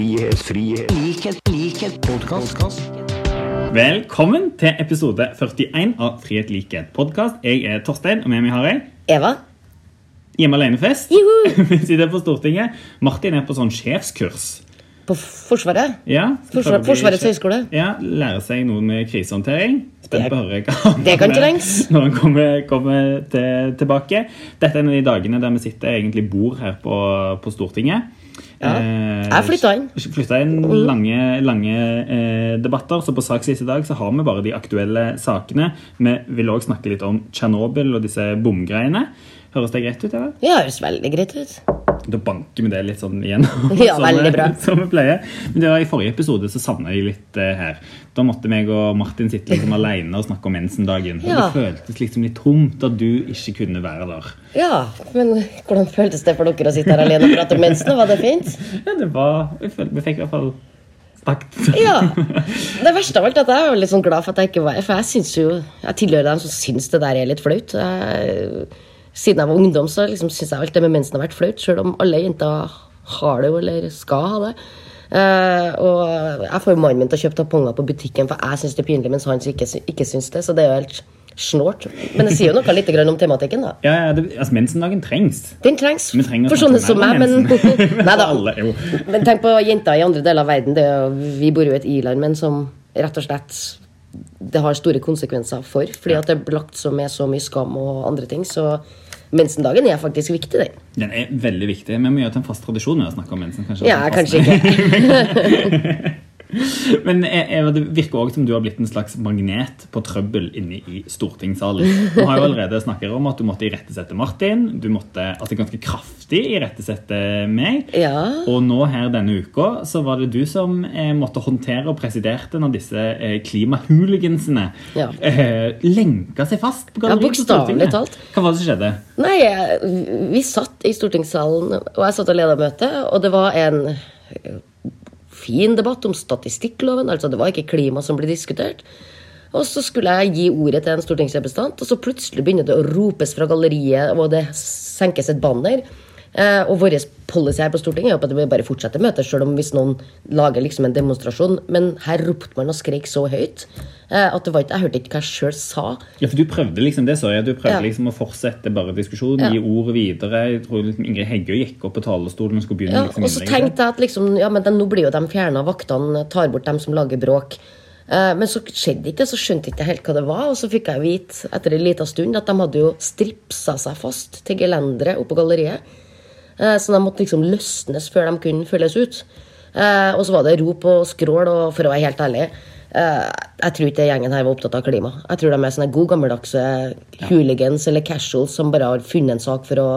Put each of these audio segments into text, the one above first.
frihet, frihet, likhet, likhet, podkast. Velkommen til episode 41 av Frihet likhet podkast. Jeg er Torstein, og med meg har jeg Eva? Hjemme alene-fest. Vi sitter på Stortinget. Martin er på sånn sjefskurs. På Forsvaret? Ja, Forsvaret Forsvar- Forsvarets høgskole? Ja, Lære seg noe med krisehåndtering. Spent Det- på å høre hva det kan han- trengs. Når han kommer, kommer til, tilbake. Dette er en av de dagene der vi sitter egentlig bor her på, på Stortinget. Ja. Eh, Jeg flytta inn. Flytta inn lange, lange eh, debatter, så på saksliste i dag så har vi bare de aktuelle sakene. Vi vil òg snakke litt om Tsjernobyl og disse bomgreiene. Høres det greit ut? eller? Det høres veldig greit ut. Da banker vi det litt sånn igjen. Ja, som, veldig bra. Som vi pleier. Men det var I forrige episode så savna jeg litt eh, her. Da måtte meg og Martin sitte liksom alene og snakke om mensendagen. Ja. Det føltes liksom litt tomt at du ikke kunne være der. Ja, men hvordan føltes det for dere å sitte her alene og prate om mensen? Var det fint? Ja, det var, jeg følte, Vi fikk i hvert fall. Ja. Det verste av alt er at jeg er litt sånn glad for at jeg ikke var For jeg synes jo Jeg tilhører dem som syns det der er litt flaut. Jeg, siden jeg var ungdom, så liksom syns jeg alt det med mensen har vært flaut, sjøl om alle jenter har det jo, eller skal ha det. Uh, og jeg får jo mannen min til å kjøpe tamponger på butikken, for jeg syns det er pinlig, mens han ikke, ikke syns det. Så det er jo helt snålt. Men det sier jo noe litt om tematikken, da. Ja, ja, det, altså Mensendagen trengs. Den trengs for sånne som meg, men. Nei da. Men tenk på jenter i andre deler av verden. Det, vi bor jo i et i-land, men som rett og slett det har store konsekvenser for. Fordi at det er lagt så med så mye skam og andre ting. Så mensendagen er faktisk viktig, den. Den er veldig viktig. Vi må gjøre til en fast tradisjon med å snakke om mensen. kanskje. Ja, kanskje ikke. Men eh, Eva, det virker også som du har blitt en slags magnet på trøbbel inne i stortingssalen. Du har jo allerede snakket om at du måtte irettesette Martin. Du måtte altså ganske kraftig irettesette meg. Ja. Og nå her denne uka så var det du som eh, måtte håndtere og presiderte når disse eh, klimahooligansene Ja. eh, lenka seg fast på Ja, galleriet på bokstavelig Stortinget. talt. Hva var det som skjedde? Nei, jeg- vi satt i stortingssalen, og jeg satt og leda møtet, og det var en eh, fin debatt om statistikkloven. Altså, det var ikke klima som ble diskutert. Og så skulle jeg gi ordet til en stortingsrepresentant, og så plutselig begynner det å ropes fra galleriet, og det senkes et banner. Eh, og vår policy her på Stortinget er jo at vi bare fortsetter møtet, selv om hvis noen lager liksom en demonstrasjon. Men her ropte man og skrek så høyt eh, at det var ikke, jeg hørte ikke hva jeg sjøl sa. Ja, for Du prøvde liksom det, sa jeg. Du prøvde Ja. liksom å fortsette bare diskusjonen, Ja. gi ordet videre. Jeg tror liksom Ingrid Heggø gikk opp på talerstolen og skulle begynne Ja, liksom og så tenkte jeg at liksom, ja, men den, nå blir jo de fjerna, vaktene tar bort dem som lager bråk. Eh, men så skjedde ikke det, så skjønte ikke helt hva det var. Og så fikk jeg vite etter en liten stund at de hadde jo stripsa seg fast til gelenderet oppå galleriet. Eh, så de måtte liksom løsnes før de kunne følges ut. Eh, og så var det rop og skrål, og for å være helt ærlig eh, Jeg tror ikke gjengen her var opptatt av klima. Jeg tror de er sånne gode gammeldagse hooligans eller casuals som bare har funnet en sak for å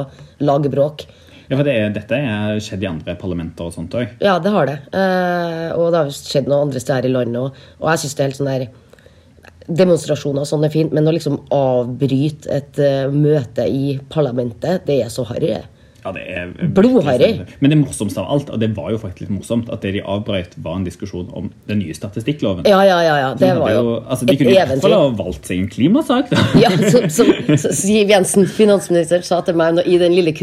lage bråk. Ja, for det er, Dette har skjedd i andre parlamenter og sånt òg. Ja, det har det. Eh, og det har skjedd noe andre steder i landet òg. Og jeg syns det er helt sånn der Demonstrasjoner og sånn er fint, men å liksom avbryte et uh, møte i parlamentet, det er så harry. Ja, det er Blodharry. Men det morsomste av alt, og det var jo faktisk litt morsomt, at det de avbrøt, var en diskusjon om den nye statistikkloven. Ja, ja, ja. ja. Det De var jo altså, De et kunne i hvert fall ha valgt seg en klimasak, da. Ja, som, Siv Jensen, finansminister, sa til meg i den lille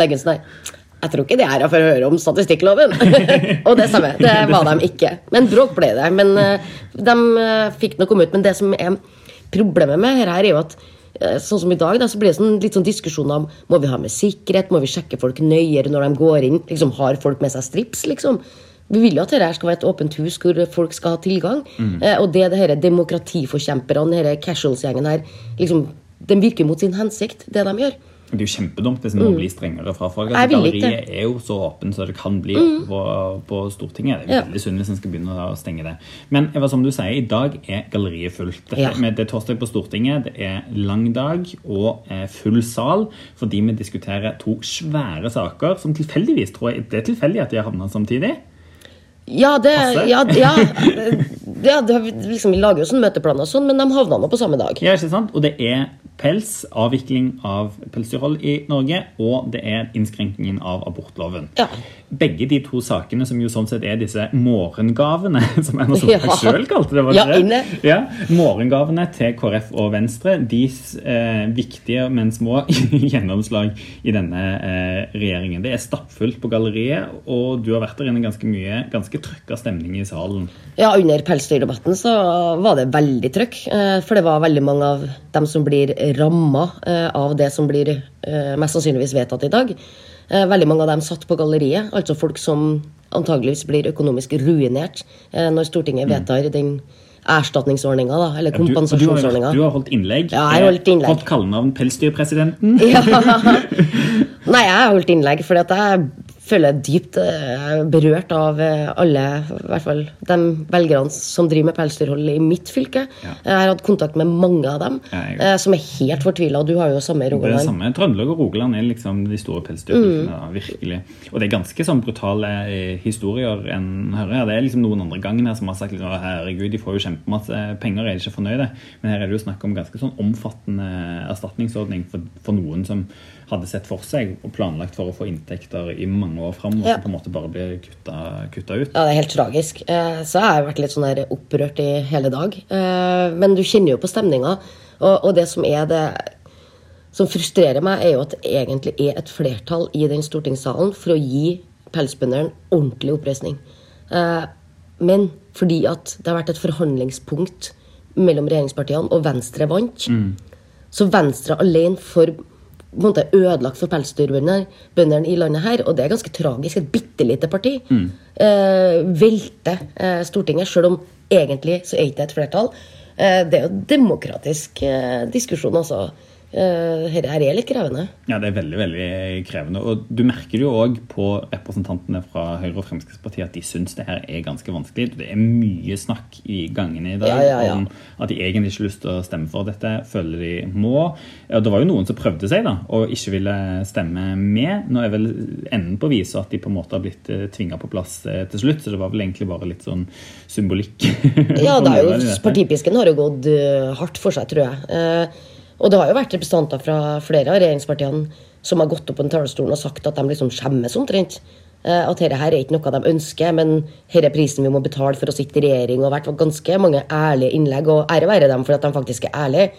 legge sånn her Jeg tror ikke det er for å høre om statistikkloven. og det samme. Det var de ikke. Men bråk ble det. Men eh, de eh, fikk nå komme ut. Men det som er problemet med dette her, er jo at Sånn som i dag, da, så blir det sånn, litt sånn diskusjon om må vi ha med sikkerhet, må vi sjekke folk nøyere når de går inn. liksom Har folk med seg strips, liksom? Vi vil jo at dette skal være et åpent hus hvor folk skal ha tilgang. Eh, og det er det disse demokratiforkjemperne, denne casuals-gjengen her, liksom, de virker mot sin hensikt, det de gjør. Det er jo kjempedumt hvis det må bli strengere fra. Mm. Jeg Altså, galleriet er jo så åpen som det kan bli på, på Stortinget. Det er Ja. veldig synd hvis en skal begynne å stenge det. Men Eva, som du sier, i dag er galleriet fullt. Dette, Ja. med, det er torsdag på Stortinget, det er lang dag og eh, full sal fordi vi diskuterer to svære saker som tilfeldigvis tror jeg, Det er tilfeldig at de har havna samtidig. Ja, det, ja, ja, ja det, liksom, vi lager jo sånn møteplaner sånn, men de havna nå på samme dag. Ja, ikke sant? Og det er pels, avvikling av pelsdyrhold i Norge, og det er innskrenkningen av abortloven. Ja. Begge de to sakene, som jo sånn sett er disse morgengavene, som Erna Solberg Ja. selv kalte det. var det Ja, det? inne. Ja, Morgengavene til KrF og Venstre, deres eh, viktige, men små gjennomslag i denne eh, regjeringen. Det er stappfullt på galleriet, og du har vært der inne ganske mye. Ganske trøkka stemning i salen. Ja, under pelsdyrdebatten så var det veldig trøkk. eh, For det var veldig mange av dem som blir ramma av det som blir eh, mest sannsynligvis vedtatt i dag. Eh, Veldig mange av dem satt på galleriet. Altså folk som antageligvis blir økonomisk ruinert eh, når Stortinget vedtar den erstatningsordninga, da, eller Mm. Du, du har holdt innlegg. Ja, jeg har holdt innlegg. Fått kallenavn Pelsdyrpresidenten. Ja. Nei, jeg har holdt innlegg fordi at jeg føler jeg dypt eh, berørt av eh, alle, i hvert fall de velgerne som driver med pelsdyrhold i mitt fylke. Ja. Jeg har hatt kontakt med mange av dem Ja, eh, som er helt fortvila. Du har jo samme i Det er det Rogaland. samme. Trøndelag og Rogaland er liksom de store pelsdyrfylkene. da, virkelig. Og det er ganske sånn brutale eh, historier en hører. Det er liksom noen andre gangen her som har sagt liksom, herregud, de får jo kjempemasse penger, er de ikke fornøyde? Men her er det jo snakk om ganske sånn omfattende erstatningsordning for, for noen som hadde sett for seg og planlagt for å få inntekter i mange år framover, Ja. som på en måte bare blir kutta, kutta ut. Ja, det er helt tragisk. Eh, Så jeg har vært litt sånn der opprørt i hele dag. Eh, Men du kjenner jo på stemninga. Og det som er det som frustrerer meg, er jo at det egentlig er et flertall i den stortingssalen for å gi pelsbøndene ordentlig oppreisning. Eh, Men fordi at det har vært et forhandlingspunkt mellom regjeringspartiene, og Venstre vant, så Venstre alene får på en måte ødelagt for pelsdyrbøndene i landet her, og det er ganske tragisk. Et bitte lite parti eh, velter eh, Stortinget, sjøl om egentlig så er ikke det et flertall. Eh, det er jo demokratisk eh, diskusjon, altså. Eh, Dette er litt krevende. Ja, det er veldig veldig krevende. Og du merker det jo òg på representantene fra Høyre og Fremskrittspartiet at de syns det her er ganske vanskelig. Det er mye snakk i gangene i dag Ja, ja, ja. om at de egentlig ikke har lyst til å stemme for dette, føler de må. og det var jo noen som prøvde seg da, og ikke ville stemme med. Nå er vel enden på viset at de på en måte har blitt tvinga på plass eh, til slutt, så det var vel egentlig bare litt sånn symbolikk. Ja, det er jo, partipisken har jo gått eh, hardt for seg, tror jeg. Og det har jo vært representanter fra flere av regjeringspartiene som har gått opp på den talerstolen og sagt at de liksom skjemmes omtrent. Eh, at dette her er ikke noe de ønsker, men dette er prisen vi må betale for å sitte i regjering. Og vært ganske mange ærlige innlegg, og ære være dem for at de faktisk er ærlige.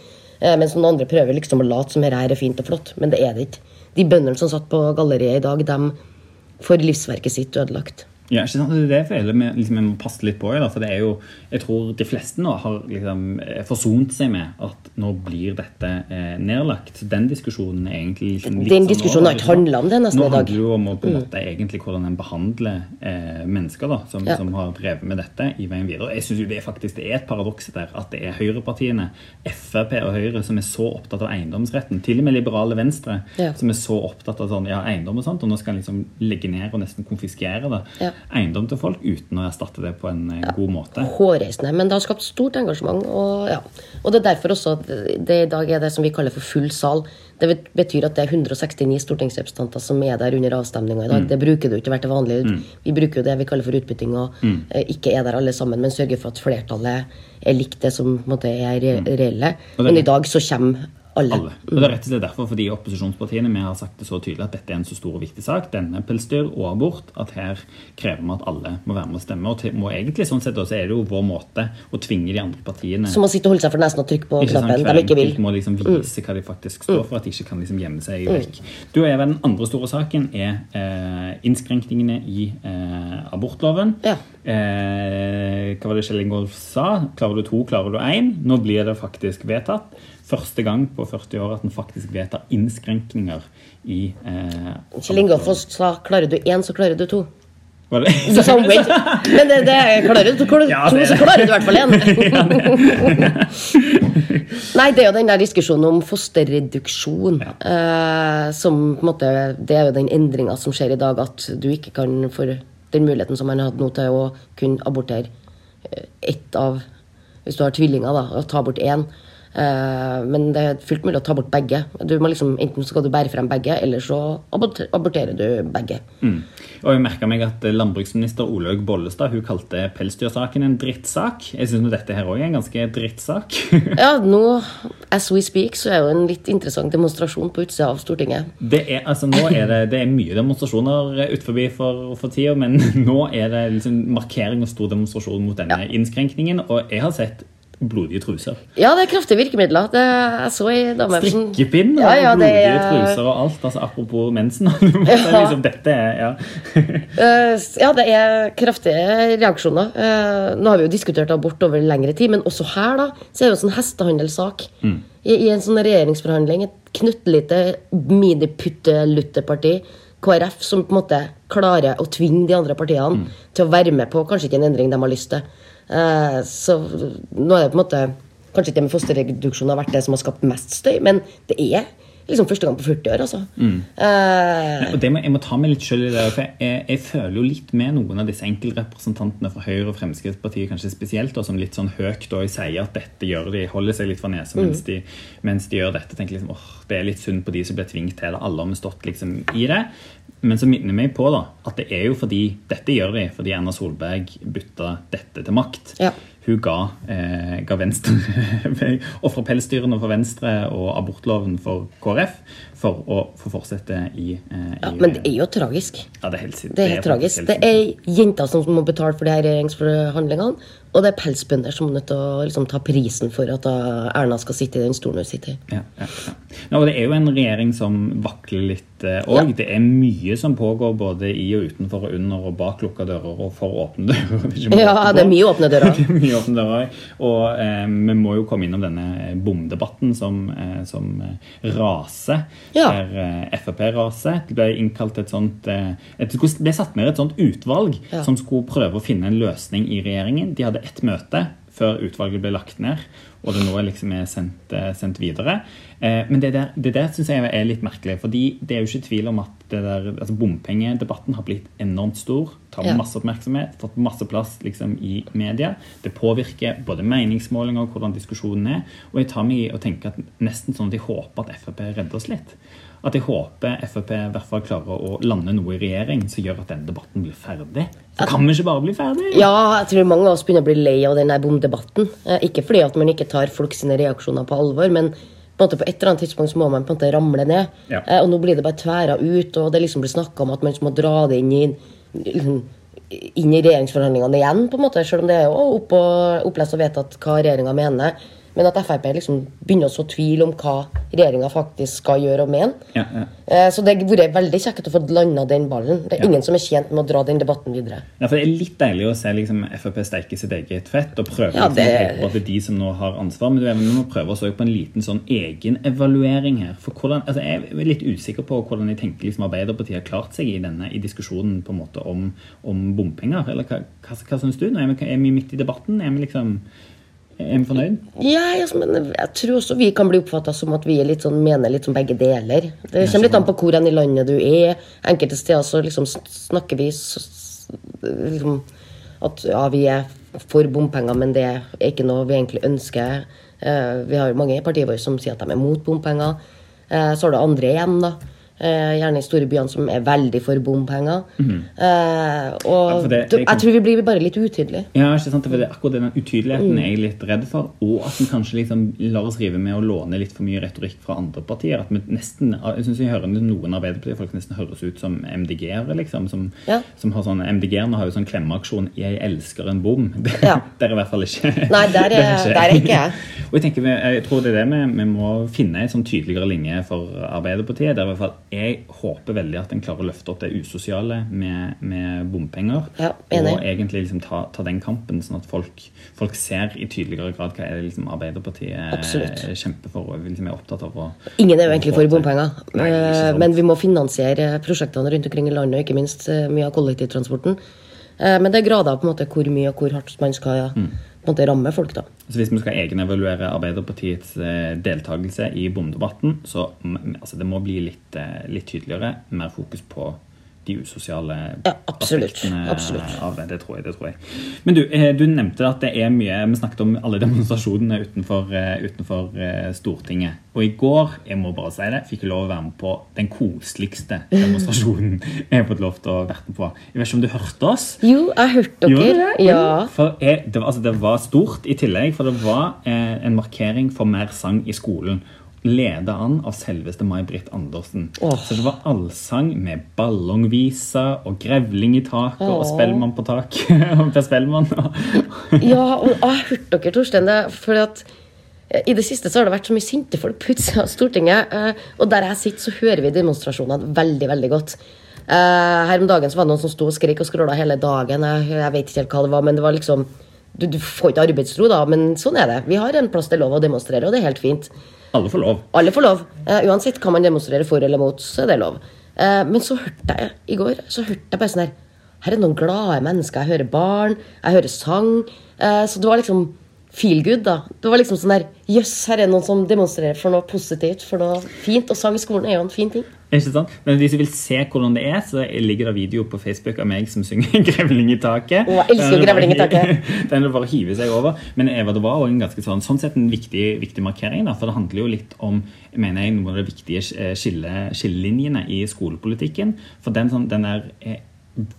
Eh, mens noen andre prøver liksom å late som dette er fint og flott, men det er det ikke. De bøndene som satt på galleriet i dag, de får livsverket sitt ødelagt. Ja, ikke sant? Det er det jeg føler vi, liksom, må passe litt på. Da, for det er jo, jeg tror de fleste nå har liksom, eh, forsont seg med at nå blir dette eh, nedlagt. Den diskusjonen er egentlig liksom, litt Den diskusjonen har ikke handlet om det nesten i dag. Nå handler det jo om å, på en måte, egentlig hvordan en behandler eh, mennesker da, som, Ja. som har drevet med dette i veien videre. Jeg synes jo det er faktisk det er et paradoks der at det er høyrepartiene, Frp og Høyre, som er så opptatt av eiendomsretten. Til og med liberale Venstre, Ja. som er så opptatt av sånn, ja, eiendom og sånt, og nå skal en liksom legge ned og nesten konfiskere det Ja. Eiendom til folk uten å erstatte det på en ja, god måte. hårreisende. Men det har skapt stort engasjement. Og, ja. og det er derfor også at det i dag er det som vi kaller for full sal. Det betyr at det er 169 stortingsrepresentanter som er der under avstemninga i dag. Det bruker det jo ikke å være til vanlig. Vi bruker jo det vi kaller for utbytting, og mm. ikke er der alle sammen, men sørger for at flertallet er likt det som på en måte, er reelle. Og Men i dag så kommer alle. Alle. Og det er rett og slett derfor fordi opposisjonspartiene vi har sagt det så tydelig at dette er en så stor og viktig sak, denne pelsdyr og abort, at her krever vi at alle må være med og stemme. Og til, må egentlig sånn sett også er det jo vår måte å tvinge de andre partiene Som å sitte og holde seg for nesen og trykke på knappen de ikke vil. enkelt må liksom vise hva de faktisk står for, at de ikke kan liksom gjemme seg vekk. Du og jeg, Den andre store saken er eh, innskrenkningene i eh, abortloven. Ja. Eh, hva var det Kjell Ingolf sa? Klarer du to, klarer du én? Nå blir det faktisk vedtatt. Første gang på 40 år at en faktisk vedtar innskrenkninger i eh, Kjell Ingolf sa 'klarer du én, så klarer du to'. Var det? Så sa wait. Men det, det klarer du klarer, Ja, det- så klarer du i hvert fall én. Nei, det er jo den der diskusjonen om fosterreduksjon. Eh, som på en måte Det er jo den endringa som skjer i dag, at du ikke kan få den muligheten som man har hatt nå til å kunne abortere eh, ett av Hvis du har tvillinger, da, og ta bort én. Eh, men det er fullt mulig å ta bort begge. Du må liksom, enten skal du bære frem begge, eller så aborterer du begge. Mm. Og jeg merka meg at landbruksminister Olaug Bollestad hun kalte pelsdyrsaken en drittsak. Jeg syns dette her òg er en ganske drittsak. Ja, nå, as we speak, så er jo en litt interessant demonstrasjon på utsida av Stortinget. Det er, altså, nå er det, det er mye demonstrasjoner utenfor for, for tida, men nå er det liksom markering og stor demonstrasjon mot denne innskrenkningen. Og jeg har sett blodige truser. Ja, det er kraftige virkemidler. Det, jeg så i dame som Strikkepinn og Ja, ja, blodige er- truser og alt. altså Apropos mensen. Liksom, dette er, ja. Eh, ja, det er kraftige reaksjoner. Eh, nå har vi jo diskutert abort over lengre tid, men også her da, så er det jo en sånn hestehandelssak. I, I en sånn regjeringsforhandling, et knøttlite miniputtelutteparti, KrF, som på en måte klarer å tvinge de andre partiene til å være med på kanskje ikke en endring de har lyst til. Eh, så nå er det på en måte Kanskje ikke det med fosterreduksjon har vært det som har skapt mest støy, men det er liksom første gang på 40 år, altså. Eh, Og det må, jeg må ta meg litt sjøl i det. for jeg, jeg føler jo litt med noen av disse enkeltrepresentantene fra Høyre og Fremskrittspartiet kanskje spesielt, og som litt sånn høyt da sier at dette gjør de, holder seg litt for nesa mens, de, mens de gjør dette. tenker liksom, åh, Det er litt synd på de som blir tvunget til det. Alle har vi stått liksom i det. Men så minner vi meg på da, at det er jo fordi dette gjør de fordi Erna Solberg bytta dette til makt. Ja. Hun ga, eh, ga Venstre ofra pelsdyrene for Venstre og abortloven for KrF for å få fortsette i, eh, ja, i men det er jo tragisk. ja, det er helt Det er helt faktisk tragisk. helt Det er jenter som må betale for de her regjeringsforhandlingene, og det er pelsbønder som er nødt til å liksom, ta prisen for at Erna skal sitte i den stolen hun sitter i. Ja, ja, ja. Og det er jo en regjering som vakler litt òg. Ja. Det er mye som pågår både i og utenfor og under og bak lukka dører og for åpne dører. Er Ja, det er mye åpne dører. Det er mye åpne dører. Og eh, vi må jo komme innom denne bomdebatten som, eh, som eh, raser. Der eh, Frp raser. Det ble innkalt et sånt eh, et, Det ble satt ned et sånt utvalg som skulle prøve å finne en løsning i regjeringen. De hadde ett møte før utvalget ble lagt ned, og det nå er liksom er sendt, eh, sendt videre. Eh, men det der, det der syns jeg er litt merkelig, fordi det er jo ikke tvil om at det der, altså bompengedebatten har blitt enormt stor, tar Ja. masse oppmerksomhet, tatt masse plass liksom i media. Det påvirker både meningsmålinger og hvordan diskusjonen er. Og jeg tar meg i å tenke at nesten sånn at jeg håper at Frp redder oss litt. At jeg håper Frp i hvert fall klarer å lande noe i regjering som gjør at denne debatten blir ferdig. Så kan vi ikke bare bli ferdig? Ja, jeg tror mange av oss begynner å bli lei av denne bomdebatten. Eh, Ikke fordi at man ikke tar folk sine reaksjoner på alvor, men på, på et eller annet tidspunkt så må man på en måte ramle ned. Ja. Eh, Og nå blir det bare tværa ut, og det liksom blir snakka om at man må dra det inn i, liksom, inn i regjeringsforhandlingene igjen, på en måte, selv om det er jo opp og, opplest og vedtatt hva regjeringa mener. Men at Frp liksom begynner å så tvil om hva regjeringa faktisk skal gjøre og mene. Ja, ja. Eh, Så det har vært veldig kjekt å få landa den ballen. Det er Ja. ingen som er tjent med å dra den debatten videre. Ja, for Det er litt deilig å se liksom, Frp steike sitt eget fett og prøve Ja, det- å peke på er de som nå har ansvar. Men du, vi må prøve å også på en liten sånn egenevaluering her. For hvordan, altså, Jeg er litt usikker på hvordan jeg tenker liksom, Arbeiderpartiet har klart seg i denne i diskusjonen på en måte om, om bompenger. Eller hva, hva, hva syns du? Nå er vi, er vi midt i debatten. Er vi liksom er vi fornøyd? Ja, men jeg tror også vi kan bli oppfatta som at vi er litt sånn, mener litt som begge deler. Det kommer litt an på hvor i landet du er. Enkelte steder så liksom snakker vi liksom, at ja, vi er for bompenger, men det er ikke noe vi egentlig ønsker. Eh, vi har mange i partiet vårt som sier at de er mot bompenger. Eh, så har du andre igjen, da. Eh, gjerne i store byene som er veldig for bompenger. eh, og for det- du- jeg tror vi blir bare litt utydelige. Ja, ikke sant? For det er akkurat den utydeligheten Mm. er litt redd for. Og at vi kanskje liksom lar oss rive med å låne litt for mye retorikk fra andre partier. At vi nesten, jeg synes jeg hører noen Arbeiderparti-folk nesten høres ut som MDG-ere. liksom, som, Ja. som har sånn, MDG-erne har jo sånn klemmeaksjon 'Jeg elsker en bom'. Det, Ja. Der er i hvert fall ikke Nei, der er- det der er ikke jeg. og jeg tenker, jeg tror det er det vi, vi må finne en sånn tydeligere linje for Arbeiderpartiet. Der i hvert fall jeg håper veldig at en klarer å løfte opp det usosiale med, med bompenger. Ja, og egentlig liksom ta, ta den kampen, sånn at folk, folk ser i tydeligere grad hva er det liksom Arbeiderpartiet Absolutt. kjemper for og liksom er opptatt av. å Ingen er jo egentlig for bompenger, Nei, Eh, men vi må finansiere prosjektene rundt omkring i landet, og ikke minst eh, mye av kollektivtransporten. Eh, Men det er grader på en måte hvor mye og hvor hardt man skal ja, Mm. Måte ramme folk. da. Så Hvis vi skal egenevaluere Arbeiderpartiets eh, deltakelse i bomdebatten, så altså, det må bli litt, eh, litt tydeligere. Mer fokus på de usosiale Ja, absolutt. aspektene Absolutt. av det. Det tror jeg. det tror jeg. Men du, eh, du nevnte at det er mye Vi snakket om alle demonstrasjonene utenfor, eh, utenfor eh, Stortinget. Og i går, jeg må bare si det, fikk jeg lov å være med på den koseligste demonstrasjonen jeg har fått lov til å være med på. Jeg vet ikke om du hørte oss? Jo, jeg hørte dere. det? Ja. For jeg, det, var, altså, det var stort i tillegg, for det var eh, en markering for mer sang i skolen. Leda an av selveste May-Britt Andersen. Oh. Så det var allsang med ballongvisa og grevling i taket og Åh. Spellemann på taket. og Per Spellemann. Ja, og jeg har hørt dere, Torstein. Det, for at eh, I det siste så har det vært så mye sinte folk på utsida av Stortinget. eh, Og der jeg sitter, så hører vi demonstrasjonene veldig veldig godt. Eh, Her om dagen så var det noen som sto og skrek og skråla hele dagen. Jeg vet ikke helt hva det var, men det var liksom du, du får ikke arbeidsro, da, men sånn er det. Vi har en plass det er lov å demonstrere, og det er helt fint. Alle får lov. Alle får lov. Uh, uansett kan man demonstrere for eller mot, så er det lov. Uh, men så hørte jeg i går så hørte jeg bare sånn her Her er noen glade mennesker. Jeg hører barn, jeg hører sang. Uh, så det var liksom feel good, da. Det var liksom sånn der Jøss, her er det noen som demonstrerer for noe positivt, for noe fint. Og sang i skolen er jo en fin ting. Ikke sant? Men hvis du vil se hvordan det er, så ligger det video på Facebook av meg som synger 'Grevling i taket'. Å, jeg elsker er grevling i taket. Den er det bare å hive seg over. Men Eva, det var også en ganske sånn, sånn sett en viktig, viktig markering. Da, for det handler jo litt om mener jeg, noen av de viktige eh, skille, skillelinjene i skolepolitikken. For den, sånn, den er eh,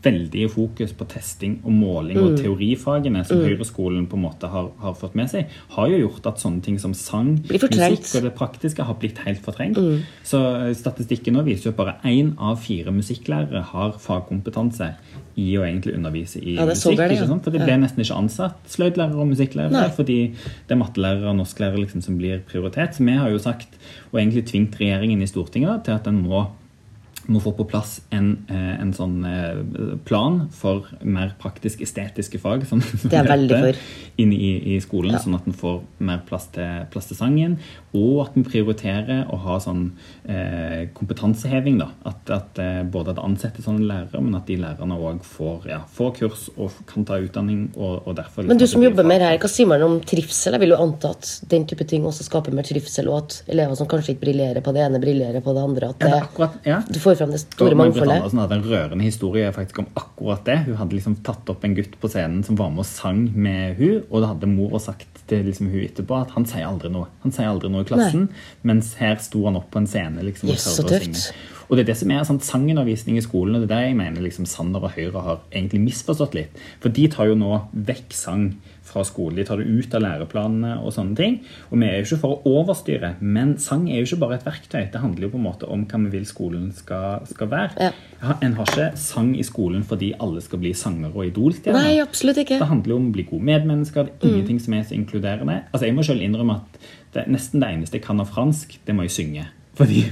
veldig fokus på testing og måling Mm. og teorifagene som Høyreskolen på en måte har, har fått med seg, har jo gjort at sånne ting som sang, musikk og det praktiske har blitt helt fortrengt. Mm. Så eh, statistikken nå viser jo at bare én av fire musikklærere har fagkompetanse i å egentlig undervise i Ja, musikk. ikke ja. For det ble nesten ikke ansatt sløydlærere og musikklærere Nei. fordi det er mattelærere og norsklærere liksom som blir prioritet. Så vi har jo sagt, og egentlig tvingt regjeringen i Stortinget da, til at den må må få på plass en, eh, en sånn eh, plan for mer praktisk-estetiske fag som som Det er veldig for. inn i, i skolen, sånn at en får mer plass til, plass til sangen. Og at vi prioriterer å ha sånn eh, kompetanseheving. da, At, at eh, både at ansetter sånne lærere, men at de lærerne òg får, ja, får kurs og kan ta utdanning. og, og derfor... Men du som liksom jobber med mer her, hva sier man om trivsel? Jeg vil jo anta at den type ting også skaper mer trivsel, og at elever som kanskje ikke briljerer på det ene, briljerer på det andre. At Ja, det det, er akkurat, ja. du får fram det store Og mangfoldet. Andersen hadde en rørende historie faktisk om akkurat det. Hun hadde liksom tatt opp en gutt på scenen som var med og sang med hun, og da hadde mor sagt til liksom hun etterpå at han sier aldri noe. Han sier aldri noe i klassen, mens her sto han opp på en scene liksom, og så tørde å synge. Og det er det som er sånn sangundervisning i skolen, og det er det jeg mener liksom Sanner og Høyre har egentlig misforstått litt. For de tar jo nå vekk sang fra skolen. De tar det ut av læreplanene og sånne ting. Og vi er jo ikke for å overstyre, men sang er jo ikke bare et verktøy. Det handler jo på en måte om hva vi vil skolen skal, skal være. Ja. En har ikke sang i skolen fordi alle skal bli sangere og idolstjerner. Nei, absolutt ikke. Det handler jo om å bli gode medmennesker. Det er ingenting som er så inkluderende. Altså, Jeg må selv innrømme at det, nesten det eneste jeg kan av fransk, det må jeg synge. Fordi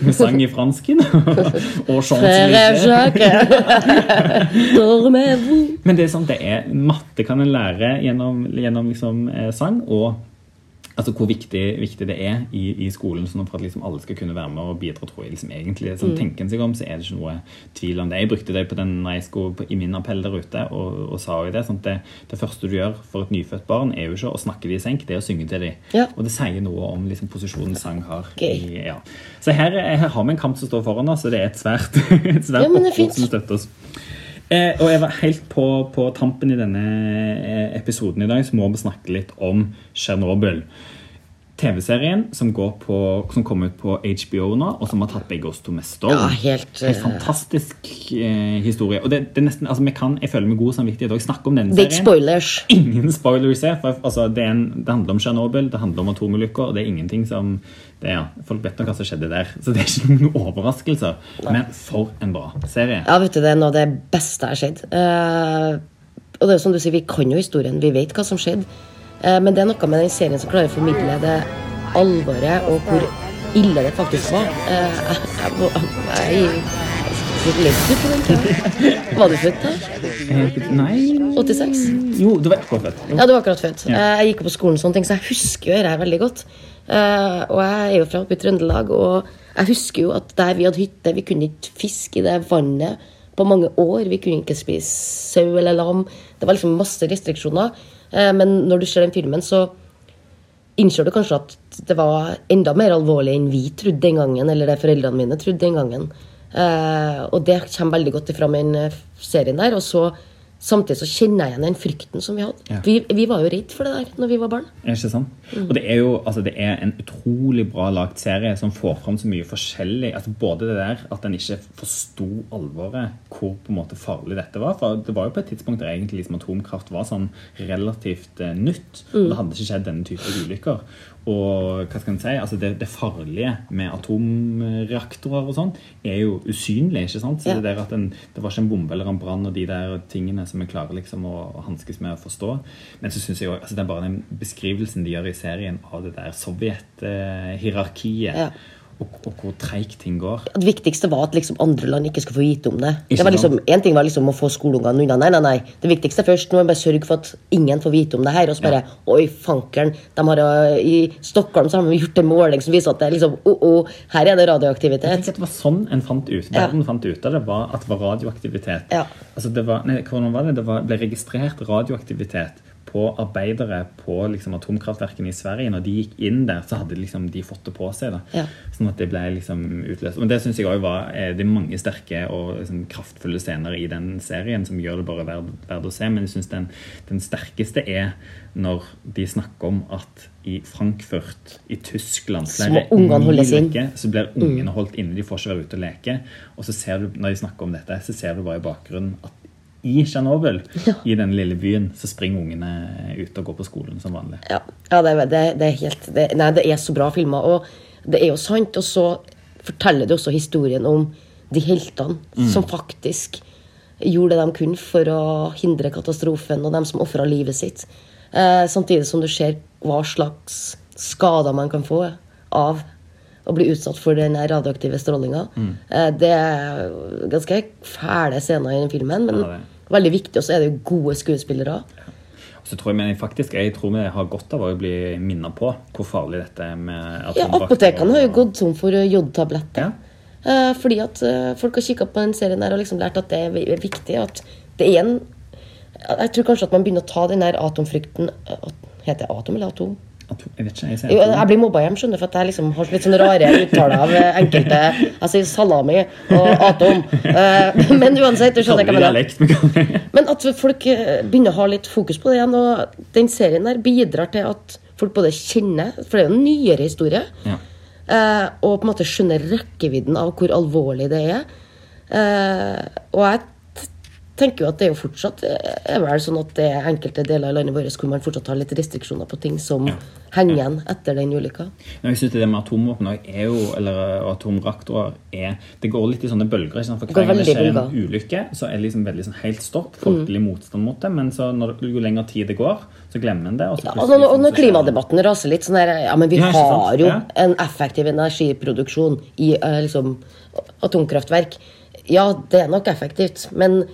vi sang i fransken. og. Men det er sånn, det er matte kan en lære gjennom, gjennom liksom, eh, sang. og altså hvor viktig, viktig det er i, i skolen sånn for at liksom alle skal kunne være med og bidra. tror jeg liksom egentlig, sånn Tenker en seg om, så er det ikke noe tvil om det. Jeg brukte det på den når jeg skulle på, i min appell der ute, og, og sa jo det. sånn det, det første du gjør for et nyfødt barn, er jo ikke å snakke de i senk, det er å synge til de. Ja. Og det sier noe om liksom, posisjonen sang har. Okay. I, ja. Så her, her har vi en kamp som står foran oss, og det er et svært, et svært Ja, opprop som støtter oss. Eh, og jeg var helt på, på tampen i denne eh, episoden i dag, så må vi snakke litt om Tsjernobyl. TV-serien som, går som kom ut på HBO nå, og som har tatt begge oss to med storm. Ja, helt, En eh, fantastisk eh, historie. Og det, det er nesten, altså vi kan, Jeg føler med god samvittighet å snakke om denne er serien. spoilers. Ingen spoilers her. For, altså, det, en, det handler om Tsjernobyl, det handler om atomulykker, og det er ingenting som det ja, Folk vet nok hva som skjedde der, så det er ikke noen overraskelser. Men for en bra serie. Ja, vet du, Det er noe av det beste jeg har skjedd. Uh, og det er som du sier, Vi kan jo historien, vi vet hva som skjedde. Eh, men det er noe med den serien som klarer å formidle det alvoret og hvor ille det faktisk var. Eh, jeg? Var du født da? Nei 86? Jo, du var akkurat født. Jo. Ja, du var akkurat født. Eh, Jeg gikk jo på skolen, sånne ting, så jeg husker jo dette veldig godt. Og jeg er jo fra oppe i Trøndelag, og jeg husker jo at der vi hadde hytte, vi kunne ikke fiske i det vannet på mange år. Vi kunne ikke spise sau eller lam. Det var liksom masse restriksjoner. Eh, men når du ser den filmen, så innser du kanskje at det var enda mer alvorlig enn vi trodde den gangen, eller det foreldrene mine trodde den gangen. Eh, og det kommer veldig godt ifra med den eh, serien der. Og så Samtidig så kjenner jeg igjen den frykten som vi hadde. Ja. Vi, vi var jo redd for det der når vi var barn. Er det ikke sant? Og det er jo altså det er en utrolig bra lagd serie som får fram så mye forskjellig. altså Både det der at en ikke forsto alvoret, hvor på en måte farlig dette var. For det var jo på et tidspunkt der egentlig liksom atomkraft var sånn relativt eh, nytt. og Det hadde ikke skjedd denne type ulykker. Og hva skal en si, altså det, det farlige med atomreaktorer og sånn er jo usynlig. ikke sant? Så Ja. det der at en, det var ikke en bombe eller en brann og de der tingene som vi klarer liksom å, å hanskes med å forstå. Men så synes jeg også, altså det er bare den beskrivelsen de gjør i serien av det der Sovjet-hierarkiet. Ja. Og, og hvor treigt ting går. Det viktigste var at liksom andre land ikke skulle få vite om det. Ikke det var liksom, en ting var liksom å få skoleungene unna. Nei, nei, nei. Det viktigste først. Nå må vi bare sørge for at ingen får vite om det her. Og så bare Oi, fankeren. Har, uh, I Stockholm så har de gjort en måling som viser at det er liksom oh, oh, her er det Jeg radioaktivitet. tenker at det var sånn en fant ut. Ja. Fant ut av det, var at det var radioaktivitet. Ja. Altså det var, nei, hvordan var det? Det var, ble registrert radioaktivitet på arbeidere på liksom, atomkraftverkene i Sverige. Når de gikk inn der, så hadde liksom, de fått det på seg. Da. Ja. Sånn at det ble liksom utløst. Men det syns jeg òg var eh, Det er mange sterke og liksom, kraftfulle scener i den serien som gjør det bare verd, verd å se. Men jeg syns den, den sterkeste er når de snakker om at i Frankfurt, i Tyskland Så må ungene holdes inn. så blir ungene holdt inne. De får ikke være ute og leke. Og så ser du, når de snakker om dette, så ser du bare i bakgrunnen at i Tsjernobyl, i den lille byen, så springer ungene ut og går på skolen som vanlig. Ja, ja det, det, det er helt det, Nei, det er så bra filmer. Og det er jo sant. Og så forteller det også historien om de heltene som faktisk gjorde det de kunne for å hindre katastrofen, og dem som ofra livet sitt. Eh, samtidig som du ser hva slags skader man kan få av å bli utsatt for den radioaktive strålinga. Eh, det er ganske fæle scener i den filmen, men Ja, veldig viktig. Og så er det jo gode skuespillere. Så tror jeg, men faktisk, jeg tror vi har godt av å bli minnet på hvor farlig dette er med Ja. Apotekene har jo gått tom for eh, jodtabletter. Ja. Eh, fordi at folk har kikka på den serien der og liksom lært at det er viktig. At det er en Jeg tror kanskje at man begynner å ta den der atomfrykten at- Heter det atom eller atom? Jeg ikke, jeg Jo, jeg blir mobba hjem, skjønner for at jeg liksom har litt sånne rare uttaler av eh, enkelte Jeg sier salami og atom. Eh, Men uansett, du skjønner hva jeg mener. men at folk eh, begynner å ha litt fokus på det igjen. Og den serien der bidrar til at folk både kjenner For det er jo en nyere historie. Ja. og på en måte skjønner rekkevidden av hvor alvorlig det er. Og jeg tenker jo at det er jo fortsatt eh, er vel sånn at det er enkelte deler av landet vårt hvor man fortsatt har litt restriksjoner på ting som henger igjen etter den ulykka. Men jeg synes det med atomvåpen er jo, eller og atomreaktorer er Det går litt i sånne bølger. ikke sant? For hver gang det skjer en ulykke, så er det liksom veldig sånn helt stopp. Folkelig motstand mot det. Men så når, jo lenger tid det går, så glemmer en det. Og så Ja, og når, og når klimadebatten raser litt sånn der, Ja, men vi Ja, har jo Ja. en effektiv energiproduksjon i eh, liksom atomkraftverk. Ja, det er nok effektivt, men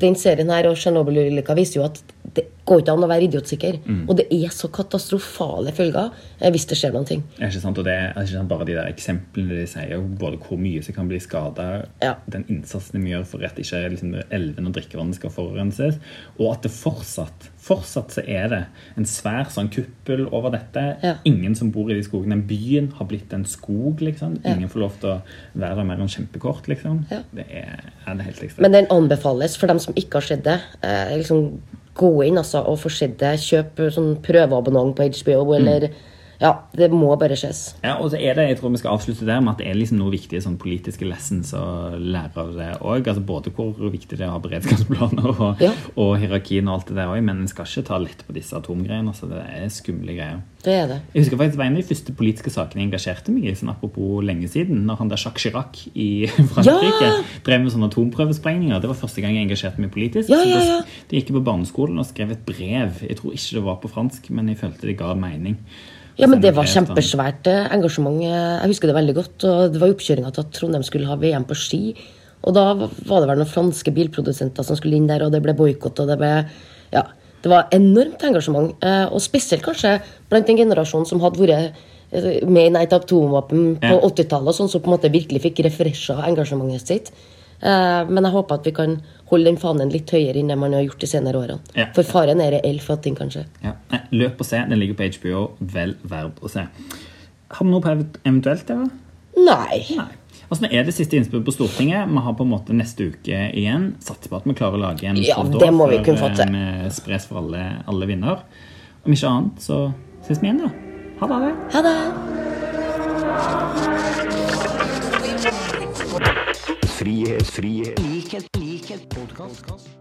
den serien her og Tsjernobyl-ulykka viser jo at det går ikke an å være idiotsikker. Mm. Og det er så katastrofale følger eh, hvis det skjer noen ting. Er ikke sant? Og det er ikke sant, bare de der eksemplene de sier, både hvor mye som kan bli skada, Ja. den innsatsen de gjør for at ikke liksom, elvene og drikkevannet skal forurenses, og at det fortsatt fortsatt så er det en svær sånn kuppel over dette. Ja. Ingen som bor i de skogene. Byen har blitt en skog, liksom. Ingen får lov til å være der mer enn kjempekort, liksom. Det er, er det helt ekstremt. Men den anbefales for dem som ikke har sett det. Eh, liksom Gå inn altså, og få sett det. Kjøp sånn prøveabonnement på HBO, Mm. Ja, det må bare skjes. Ja, og så er det, jeg tror vi skal avslutte der med at det er liksom noen viktige sånn politiske lessons å lære av det òg. Altså både hvor viktig det er å ha beredskapsplaner og, Ja. og hierarkien og alt det der òg, men en skal ikke ta lett på disse atomgreiene. Altså, det er skumle greier. Det er det. Jeg husker faktisk var en av de første politiske sakene jeg engasjerte meg i, sånn apropos lenge siden, når han der Jacques Chirac i Frankrike Ja! drev med sånne atomprøvesprengninger. Det var første gang jeg engasjerte meg politisk. Ja, ja, ja, da-. Da gikk jeg på barneskolen og skrev et brev. Jeg tror ikke det var på fransk, men jeg følte det ga mening. Ja, men det var kjempesvært eh, engasjement. Jeg husker det veldig godt. og Det var i oppkjøringa til at Trondheim skulle ha VM på ski. Og da var det vel noen franske bilprodusenter som skulle inn der, og det ble boikott. Det ble Ja. Det var enormt engasjement. eh, Og spesielt kanskje blant den generasjonen som hadde vært eh, med i Nei til atomvåpen på Ja. 80-tallet, og sånn som på en måte virkelig fikk refresha engasjementet sitt. Eh, Men jeg håper at vi kan holde den fanen litt høyere enn det man har gjort de senere årene. Ja. For faren er reell for at ting kan skje. Ja. Nei, løp og se. Den ligger på HBO. Vel verd å se. Har vi noe på eventuelt, Eva? Nei. Nei. Altså, nå er det siste innspill på Stortinget. Vi har på en måte neste uke igjen. Satser på at vi klarer å lage en Ja, det må før, vi kunne fått til. eh, Vi spres for alle, alle vinner. Om ikke annet, så ses vi igjen, da. Ha det. Ha det! Frihet, frihet, likhet, likhet, podkast.